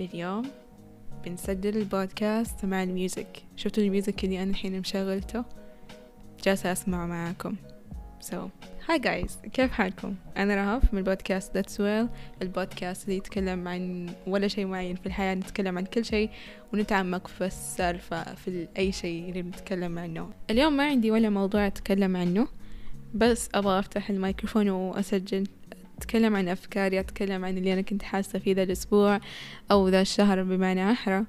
اليوم بنسجل البودكاست مع ال music. شفتوا ال music اللي أنا الحين مشغلته؟ جالسة أسمعه معاكم. So hi guys كيف حالكم؟ أنا رهف من البودكاست That's Well البودكاست اللي يتكلم عن ولا شيء معين في الحياة نتكلم عن كل شيء ونتعمق في السالفة في أي شيء اللي بنتكلم عنه. اليوم ما عندي ولا موضوع أتكلم عنه بس أبغى أفتح الميكروفون وأسجل. أتكلم عن أفكاري أتكلم عن اللي أنا كنت حاسة فيه ذا الأسبوع أو ذا الشهر بمعنى أحرى.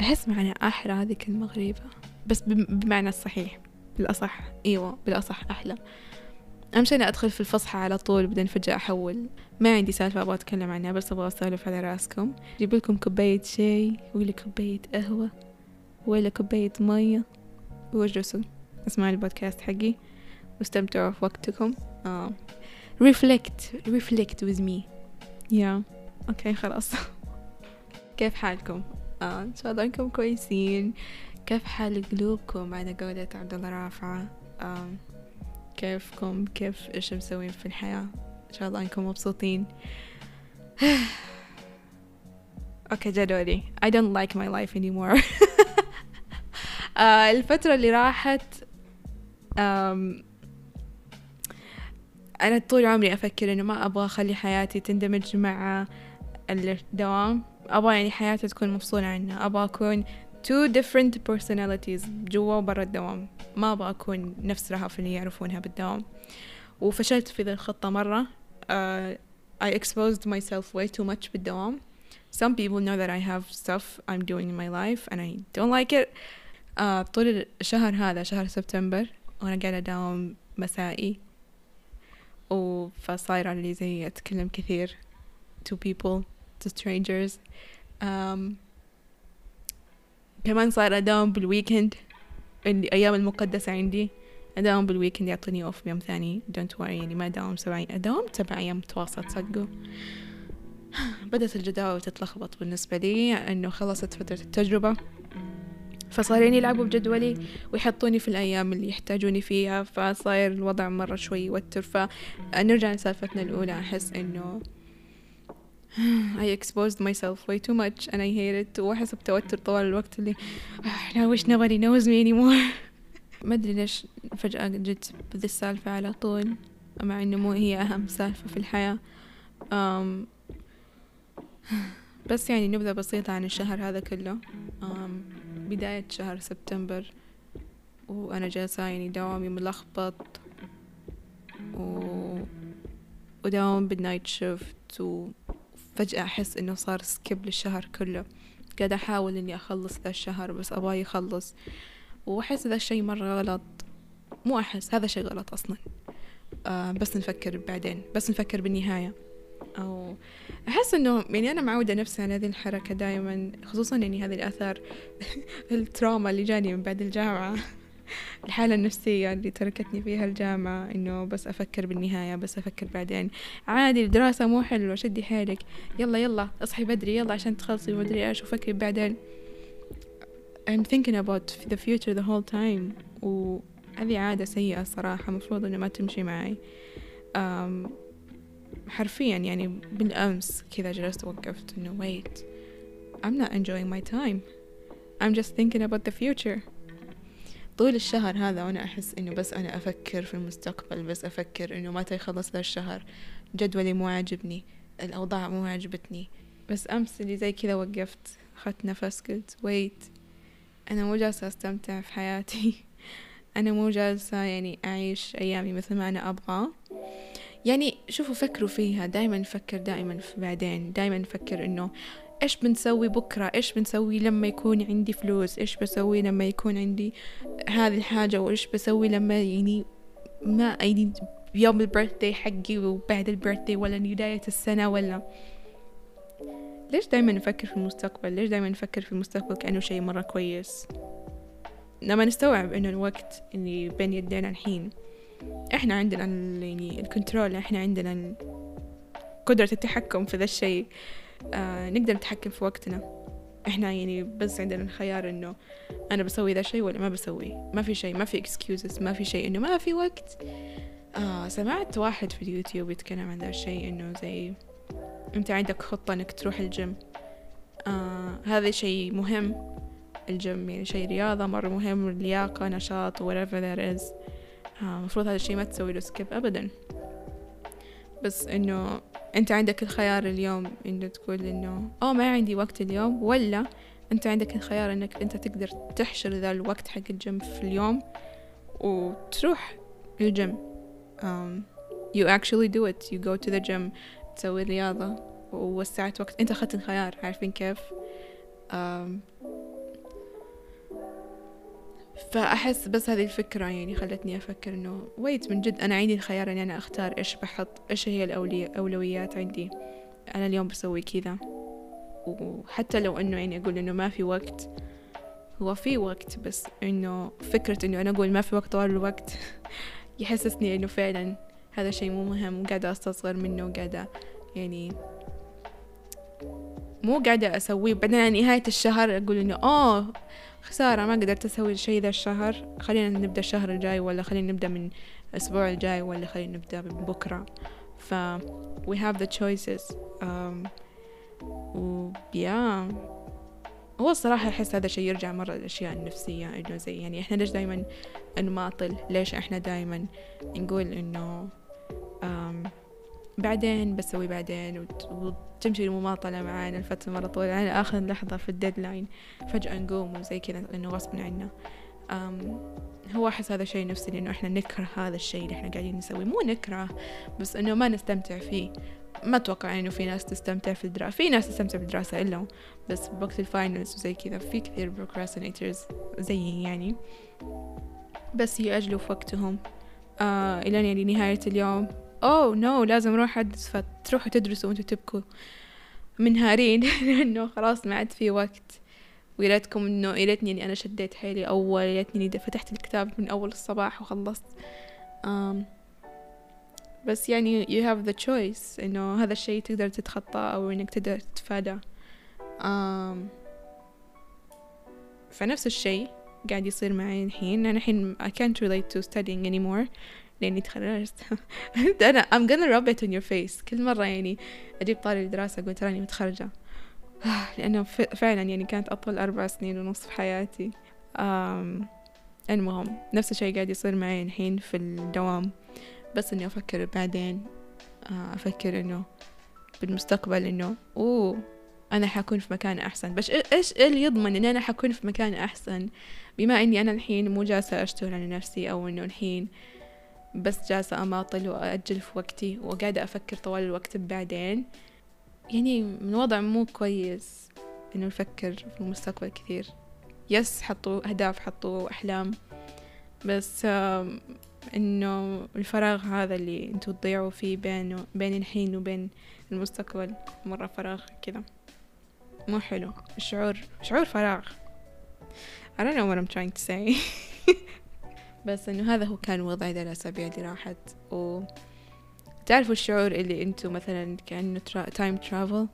أحس معنى أحرى هذه كلمة غريبة. بس بمعنى الصحيح بالأصح. أيوة بالأصح أحلى. أهم شي أنا أدخل في الفصحى على طول بعدين فجأة أحول. ما عندي سالفة أبغى أتكلم عنها بس أبغى أسولف على رأسكم. أجيب لكم كوباية شاي ولا كوباية قهوة ولا كوباية مية واجلسوا. اسمعوا البودكاست حقي واستمتعوا في وقتكم. آه. Reflect reflect with me. yeah yeah. okay خلاص. كيف حالكم؟ آه إن شاء الله إنكم كويسين. كيف حال قلوبكم على قولة عبد الله رافعة آه كيفكم؟ كيف إيش مسوين في الحياة؟ إن شاء الله إنكم مبسوطين. okay جدولي. I don't like my life anymore. آه الفترة اللي راحت أنا طول عمري أفكر إنه ما أبغى أخلي حياتي تندمج مع الدوام. أبغى يعني حياتي تكون مفصولة عنها. أبغى أكون two different personalities جوا وبرا الدوام. ما أبغى أكون نفس رهف اللي يعرفونها بالدوام. وفشلت في ذي الخطة مرة. Uh, I exposed myself way too much بالدوام. Some people know that I have stuff I'm doing in my life and I don't like it. Uh, طول الشهر هذا شهر سبتمبر وأنا قاعدة أداوم مسائي. فصايرة اللي زي أتكلم كثير to people to strangers. um, كمان صار أداوم بال weekend الأيام المقدسة عندي أداوم بال weekend يعطوني off بيوم ثاني. Don't worry يعني ما أداوم سبع أداوم سبع أيام متواصلة تصدقوا بدأت الجداول تتلخبط بالنسبة لي إنه خلصت فترة التجربة. فصارين يلعبوا بجدولي ويحطوني في الأيام اللي يحتاجوني فيها فصاير الوضع مرة شوي يوتر. فنرجع لسالفتنا الأولى أحس إنه I exposed myself way too much and I hate it. وأحس بتوتر طوال الوقت اللي I wish nobody knows me anymore. ما أدري ليش فجأة جيت بذي السالفة على طول مع إنه مو هي أهم سالفة في الحياة. um, بس يعني نبذة بسيطة عن الشهر هذا كله. um, بداية شهر سبتمبر وأنا جالسة يعني دوامي ملخبط و... وداوم بال night shift وفجأة أحس إنه صار skip للشهر كله. قاعدة أحاول إني أخلص ذا الشهر بس أبغاه يخلص. وأحس ذا الشي مرة غلط. مو أحس هذا شي غلط أصلا. آه بس نفكر بعدين. بس نفكر بالنهاية. أو أحس إنه يعني أنا معودة نفسي على هذه الحركة دائما خصوصا يعني هذه الآثار التراما اللي جاني من بعد الجامعة الحالة النفسية اللي تركتني فيها الجامعة إنه بس أفكر بالنهاية بس أفكر بعدين. عادي الدراسة مو حلوة شدي حيلك. يلا يلا اصحي بدري يلا عشان تخلصي مدري إيش وفكري بعدين. I'm thinking about the future the whole time وهذه عادة سيئة صراحة مفروض إنه ما تمشي معي. um, حرفيا يعني بالأمس كذا جلست وقفت إنه wait. I'm not enjoying my time. I'm just thinking about the future. طول الشهر هذا وأنا أحس إنه بس أنا أفكر في المستقبل بس أفكر إنه متى يخلص ذا الشهر. جدولي مو عاجبني الأوضاع مو عجبتني بس أمس اللي زي كذا وقفت أخذت نفس قلت ويت أنا مو جالسة أستمتع في حياتي. أنا مو جالسة يعني أعيش أيامي مثل ما أنا أبغى. يعني شوفوا فكروا فيها. دائما نفكر دائما في بعدين. دائما نفكر إنه إيش بنسوي بكرة؟ إيش بنسوي لما يكون عندي فلوس؟ إيش بسوي لما يكون عندي هذه الحاجة؟ وإيش بسوي لما يعني ما يعني يوم البرثدي حقي وبعد البرثدي ولا بداية السنة ولا. ليش دايما نفكر في المستقبل؟ ليش دايما نفكر في المستقبل كأنه شيء مرة كويس؟ لما نستوعب إنه الوقت اللي بين يدينا الحين إحنا عندنا يعني ال control إحنا عندنا قدرة التحكم في ذا الشيء. آه نقدر نتحكم في وقتنا. إحنا يعني بس عندنا الخيار إنه أنا بسوي ذا الشيء ولا ما بسوي. ما في شيء ما في excuses ما في شيء إنه ما في وقت. آه سمعت واحد في اليوتيوب يتكلم عن ذا الشيء إنه زي أنت عندك خطة إنك تروح الجيم. آه هذا شيء مهم. الجيم يعني شيء رياضة مرة مهم لياقة نشاط whatever that is. المفروض هذا الشيء ما تسوي له skip أبدا. بس إنه أنت عندك الخيار اليوم إنه تقول إنه أو ما عندي وقت اليوم ولا أنت عندك الخيار إنك أنت تقدر تحشر ذا الوقت حق الجيم في اليوم وتروح الجيم. um, you actually do it. You go to the gym تسوي رياضة ووسعت وقت. أنت أخذت الخيار عارفين كيف؟ um, فأحس بس هذه الفكرة يعني خلتني أفكر إنه ويت من جد أنا عندي الخيار إني أنا أختار إيش بحط إيش هي الأولويات عندي. أنا اليوم بسوي كذا. وحتى لو إنه يعني أقول إنه ما في وقت هو في وقت بس إنه فكرة إنه أنا أقول ما في وقت طوال الوقت يحسسني إنه فعلا هذا شيء مو مهم وقاعدة أستصغر منه وقاعدة يعني مو قاعدة أسويه بعدين نهاية الشهر أقول إنه أوه خسارة ما قدرت أسوي الشي ذا الشهر. خلينا نبدأ الشهر الجاي ولا خلينا نبدأ من الأسبوع الجاي ولا خلينا نبدأ من بكرة. ف we have the choices. um, و yeah. هو الصراحة أحس هذا الشيء يرجع مرة للأشياء النفسية إنه زي يعني إحنا ليش دايما نماطل؟ ليش إحنا دايما نقول إنه um, بعدين بسوي بعدين وتمشي المماطلة معانا لفترة مرة طويلة على آخر لحظة في ال deadline فجأة نقوم وزي كذا إنه غصب عنا هو أحس هذا شيء نفسي لأنه إحنا نكره هذا الشيء اللي إحنا قاعدين نسويه. مو نكره بس إنه ما نستمتع فيه. ما أتوقع إنه في ناس تستمتع في الدراسة في ناس تستمتع بالدراسة إلا بس بوقت ال finals وزي كذا في كثير procrastinators زيي يعني. بس يأجلوا في وقتهم. آه إلى يعني نهاية اليوم. اوه نو لازم أروح ادرس فتروحوا تدرسوا وانتوا تبكوا منهارين لأنه خلاص ما عاد في وقت. ويا إنه يا ريتني إني أنا شديت حيلي أول يا ريتني فتحت الكتاب من أول الصباح وخلصت. um, بس يعني you have the choice. إنه هذا الشيء تقدر تتخطاه أو إنك تقدر تتفاداه. um, فنفس الشيء قاعد يصير معي الحين. أنا الحين I can't relate to studying anymore. لأني تخرجت. أنا I'm gonna rub it on your face. كل مرة يعني أجيب طاري الدراسة أقول تراني متخرجة. لأنه فعلا يعني كانت أطول أربع سنين ونص في حياتي. um, المهم نفس الشيء قاعد يصير معي الحين في الدوام. بس إني أفكر بعدين آه، أفكر إنه بالمستقبل إنه أوه أنا حكون في مكان أحسن. بس إيش اللي يضمن إن أنا حكون في مكان أحسن؟ بما إني أنا الحين مو جالسة أشتغل على نفسي أو إنه الحين بس جالسة أماطل وأجل في وقتي وقاعدة أفكر طوال الوقت بعدين. يعني من وضع مو كويس إنه نفكر في المستقبل كثير. يس حطوا أهداف حطوا أحلام بس إنه الفراغ هذا اللي أنتوا تضيعوا فيه بين بين الحين وبين المستقبل مرة فراغ كذا. مو حلو. الشعور شعور فراغ. I don't know what I'm trying to say. بس إنه هذا هو كان وضعي ذا الاسابيع اللي راحت. و تعرفوا الشعور اللي أنتوا مثلا كأنه time travel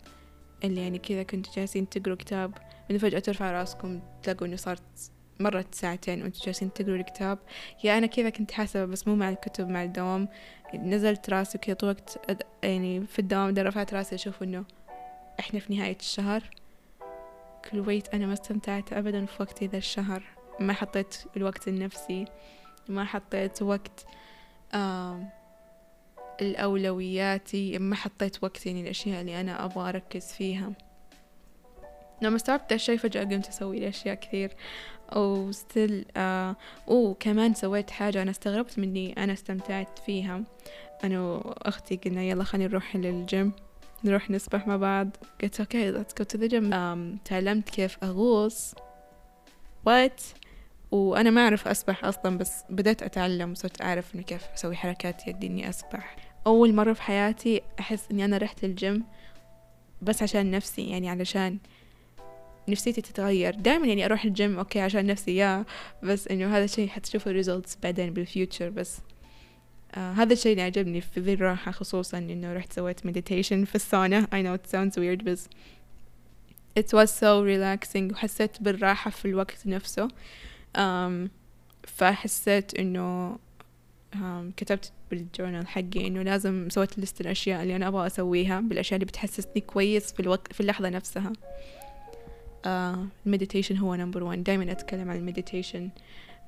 اللي يعني كذا كنتوا جالسين تقروا كتاب من فجأة ترفع راسكم تلاقوا إنه صارت مرت ساعتين وأنتوا جالسين تقروا الكتاب. yeah أنا كذا كنت حاسبة بس مو مع الكتب مع الدوام. نزلت راسي كذا طول وقت يعني في الدوام ده رفعت راسي أشوف إنه إحنا في نهاية الشهر. قلت wait أنا ما استمتعت ابدا في وقتي ذا الشهر. ما حطيت الوقت لنفسي. ما حطيت وقت لأولوياتي ما حطيت وقت يعني للأشياء اللي أنا أبغى أركز فيها. لما استوعبت الشي فجأة قمت أسوي أشياء كثير. أو still آه وكمان سويت حاجة أنا استغربت مني أنا استمتعت فيها. أنا وأختي قلنا يلا خلينا نروح للجيم نروح نسبح مع بعض. قلت okay go to the gym. um, تعلمت كيف أغوص. What? وأنا ما أعرف أسبح أصلا بس بدأت أتعلم وصرت أعرف إنه كيف أسوي حركات يدي إني أسبح. أول مرة في حياتي أحس إني أنا رحت الجيم بس عشان نفسي يعني علشان نفسيتي تتغير. دائما يعني أروح ال gym okay عشان نفسي yeah بس إنه هذا الشيء حتشوف ال results بعدين بال future بس آه هذا الشيء اللي عجبني في ذي الروحة خصوصا إنه رحت سويت meditation في الساونا I know it sounds weird بس it was so relaxing. وحسيت بالراحة في الوقت نفسه. فحسيت إنه كتبت بال journal حقي إنه لازم سويت list الأشياء اللي أنا أبغى أسويها بالأشياء اللي بتحسسني كويس في الوقت في اللحظة نفسها. ال meditation هو number one دايما أتكلم عن ال meditation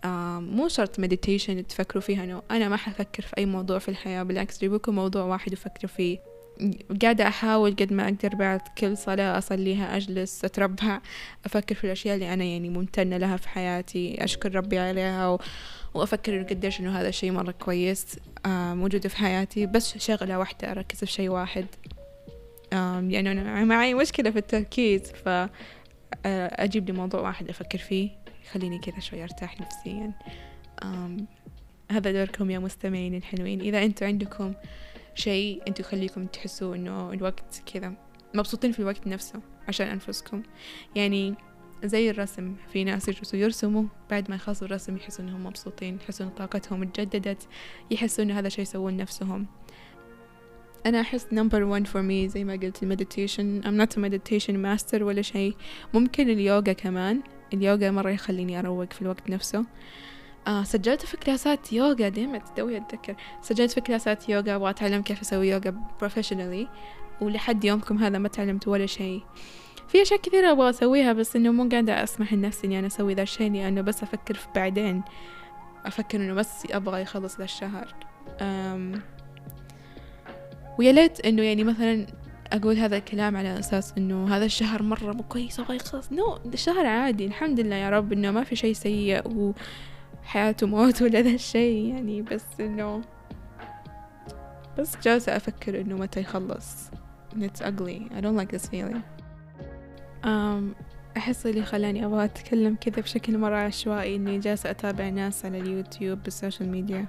آه مو شرط meditation تفكروا فيها إنه أنا ما حفكر في أي موضوع في الحياة بالعكس جيبوكم موضوع واحد وفكروا فيه. قاعدة أحاول قد ما أقدر بعد كل صلاة أصليها أجلس أتربع أفكر في الأشياء اللي أنا يعني ممتنة لها في حياتي أشكر ربي عليها و... وأفكر قديش إنه هذا الشيء مرة كويس آه موجود في حياتي. بس شغلة واحدة أركز في شيء واحد. آه يعني أنا معي مشكلة في التركيز ف أجيب لي موضوع واحد أفكر فيه يخليني كذا شوي أرتاح نفسيا. هذا دوركم يا مستمعين الحلوين. إذا أنتوا عندكم شيء أنتوا يخليكم تحسوا إنه الوقت كذا مبسوطين في الوقت نفسه عشان أنفسكم. يعني زي الرسم في ناس يجلسوا يرسموا بعد ما يخلصوا الرسم يحسوا إنهم مبسوطين يحسوا إن طاقتهم اتجددت يحسوا إنه هذا شيء يسوون نفسهم. أنا أحس number one for me زي ما قلت ال meditation. Not a meditation master ولا شيء. ممكن اليوغا كمان. اليوغا مرة يخليني أروق في الوقت نفسه. آه سجلت في كلاسات يوغا ديمت توي أتذكر. سجلت في كلاسات يوغا أبغى أتعلم كيف أسوي يوغا professionally ولحد يومكم هذا ما تعلمت ولا شيء. في أشياء كثيرة أبغى أسويها بس إنه مو قاعدة أسمح لنفسي إني أنا أسوي ذا الشيء لأنه بس أفكر في بعدين. أفكر إنه بس أبغى يخلص ذا الشهر. أم ويا ليت إنه يعني مثلا أقول هذا الكلام على أساس إنه هذا الشهر مرة مو كويس أبغى يخلص. no no, الشهر عادي الحمد لله يا رب إنه ما في شيء سيء وحياة وموت ولا ذا الشيء يعني بس إنه بس جالسة أفكر إنه متى يخلص. It's ugly. I don't like this feeling. Um, أحس اللي خلاني أبغى أتكلم كذا بشكل مرة عشوائي إني جالسة أتابع ناس على اليوتيوب بال social media.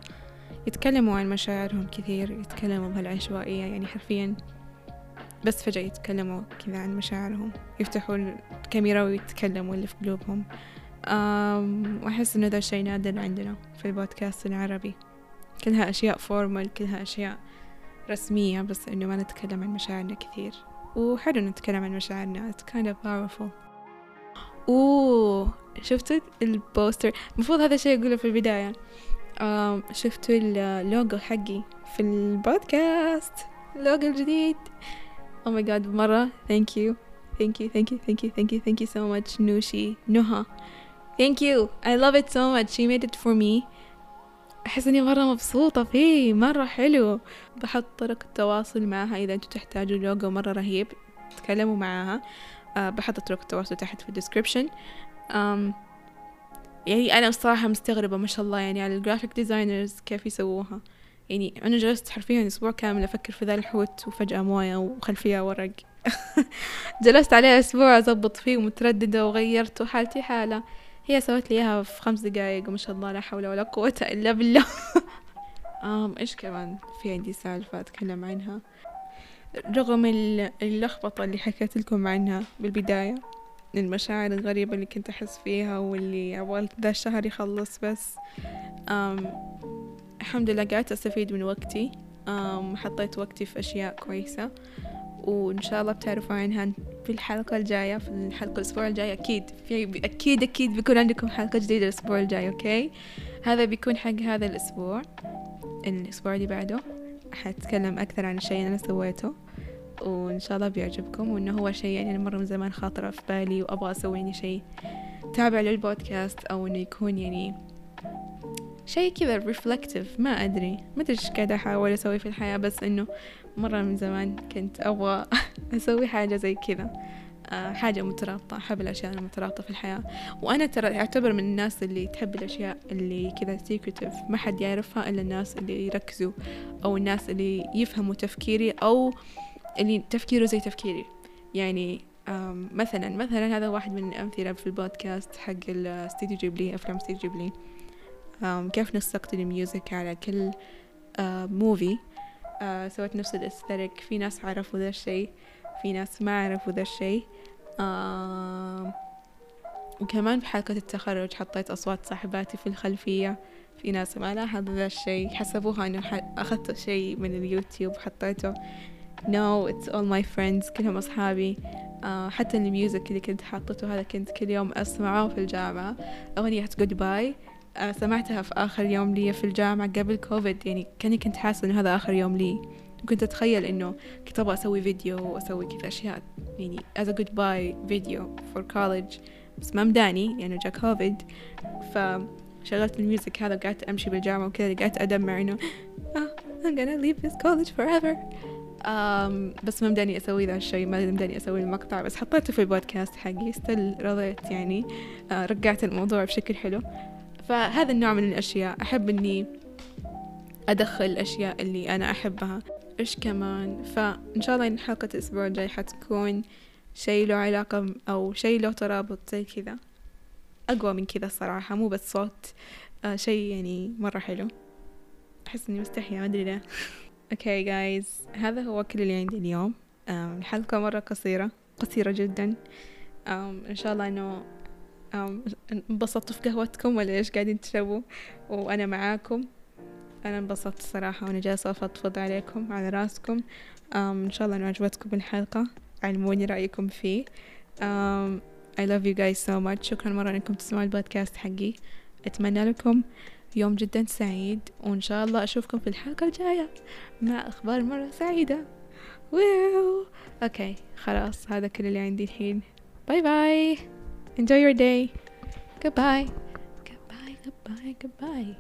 يتكلموا عن مشاعرهم كثير يتكلموا بهالعشوائية يعني حرفيا بس فجأة يتكلموا كذا عن مشاعرهم. يفتحوا الكاميرا ويتكلموا اللي في قلوبهم. وأحس إنه ذا الشي نادر عندنا في البودكاست العربي. كلها أشياء formal كلها أشياء رسمية بس إنه ما نتكلم عن مشاعرنا كثير. وحلو نتكلم عن مشاعرنا it's kind of powerful. أوه شفتوا ال poster؟ المفروض هذا الشيء أقوله في البداية. شفتوا اللوجو حقي في البودكاست. اللوجو الجديد. Oh my god مرة. Thank you. Thank you thank you thank you thank you thank you so much. نوشي نهى. Thank you. I love it so much. She made it for me. أحس إني مرة مبسوطة فيه. مرة حلو. بحط طرق التواصل معها إذا أنتوا تحتاجوا لوجو مرة رهيب. تكلموا معاها. أه بحط طرق التواصل تحت في ال description يعني أنا الصراحة مستغربة ما شاء الله يعني على ال graphic designers كيف يسووها. يعني أنا جلست حرفيا أسبوع كامل أفكر في ذا الحوت وفجأة موية وخلفية ورق. جلست عليه أسبوع أضبط فيه ومترددة وغيرت وحالتي حالة. هي سوت لي إياها في خمس دقايق وما شاء الله لا حول ولا قوة إلا بالله. آم إيش كمان في عندي سالفة أتكلم عنها؟ رغم اللخبطة اللي حكيت لكم عنها بالبداية المشاعر الغريبة اللي كنت أحس فيها واللي أول ذا الشهر يخلص بس أم الحمد لله قاعدة أستفيد من وقتي. أم حطيت وقتي في أشياء كويسة. وإن شاء الله بتعرفوا عنها في الحلقة الجاية في الحلقة الأسبوع الجاي أكيد في أكيد أكيد بيكون عندكم حلقة جديدة الأسبوع الجاي okay؟ هذا بيكون حق هذا الأسبوع. الأسبوع اللي بعده حتكلم أكثر عن الشيء أنا سويته وإن شاء الله بيعجبكم وإنه هو شيء يعني مرة من زمان خاطرة في بالي وأبغى أسوي يعني شيء تابع للبودكاست أو إنه يكون يعني شيء كذا reflective ما أدري. ما أدري إيش قاعدة أحاول أسوي في الحياة بس إنه مرة من زمان كنت أبغى أسوي حاجة زي كذا. آه حاجة مترابطة أحب الأشياء المترابطة في الحياة. وأنا ترى أعتبر من الناس اللي تحب الأشياء اللي كذا secretive ما حد يعرفها إلا الناس اللي يركزوا أو الناس اللي يفهموا تفكيري أو اللي تفكيره زي تفكيري. يعني مثلا مثلا هذا واحد من الأمثلة في البودكاست حق الاستديو جيبلي أفلام استديو جيبلي كيف نستقطن الميوزك على كل موفي سويت نفس الاسترك في ناس عرفوا ذا الشيء في ناس ما عرفوا ذا الشيء. وكمان في حلقة التخرج حطيت أصوات صاحباتي في الخلفية. في ناس ما لاحظوا ذا الشيء حسبوها أنه أخذت شيء من اليوتيوب حطيته. No it's all my friends كلهم أصحابي. uh, حتى ال music اللي كنت حاطته هذا كنت كل يوم أسمعه في الجامعة. أغنية goodbye. سمعتها في آخر يوم لي في الجامعة قبل كوفيد. يعني كأني كنت حاسة إنه هذا آخر يوم لي. كنت أتخيل إنه كنت أبغى أسوي فيديو وأسوي كذا أشياء. يعني as a goodbye فيديو for college. بس ما مداني يعني جا كوفيد. فشغلت ال music هذا وقعدت أمشي بالجامعة وكذا قعدت أدمع إنه آه I'm gonna leave this college forever. um, بس ما مداني أسوي ذا الشيء ما مداني أسوي المقطع. بس حطيته في البودكاست حقي still رضيت يعني. آه رجعت الموضوع بشكل حلو. فهذا النوع من الأشياء. أحب إني أدخل الأشياء اللي أنا أحبها. إيش كمان؟ فإن شاء الله إن حلقة الأسبوع الجاي حتكون شيء له علاقة أو شيء له ترابط زي كذا. أقوى من كذا الصراحة مو بس صوت. آه شيء يعني مرة حلو. أحس إني مستحية ما أدري ليه. أوكي جايز هذا هو كل اللي عندي اليوم. الحلقة مرة قصيرة قصيرة جدا. إن شاء الله إنه انبسطتوا في قهوتكم ولا إيش قاعدين تشربوا وأنا معاكم. أنا انبسطت الصراحة وأنا جالسة أفضفض عليكم على رأسكم. إن شاء الله إنه عجبتكم الحلقة علموني رأيكم فيه. um, I love you guys so much. شكرا مرة إنكم تسمعوا البودكاست حقي. أتمنى لكم يوم جدا سعيد وإن شاء الله أشوفكم في الحلقة الجاية مع أخبار مرة سعيدة. wow okay خلاص هذا كل اللي عندي الحين. bye bye enjoy your day. Goodbye. Goodbye goodbye goodbye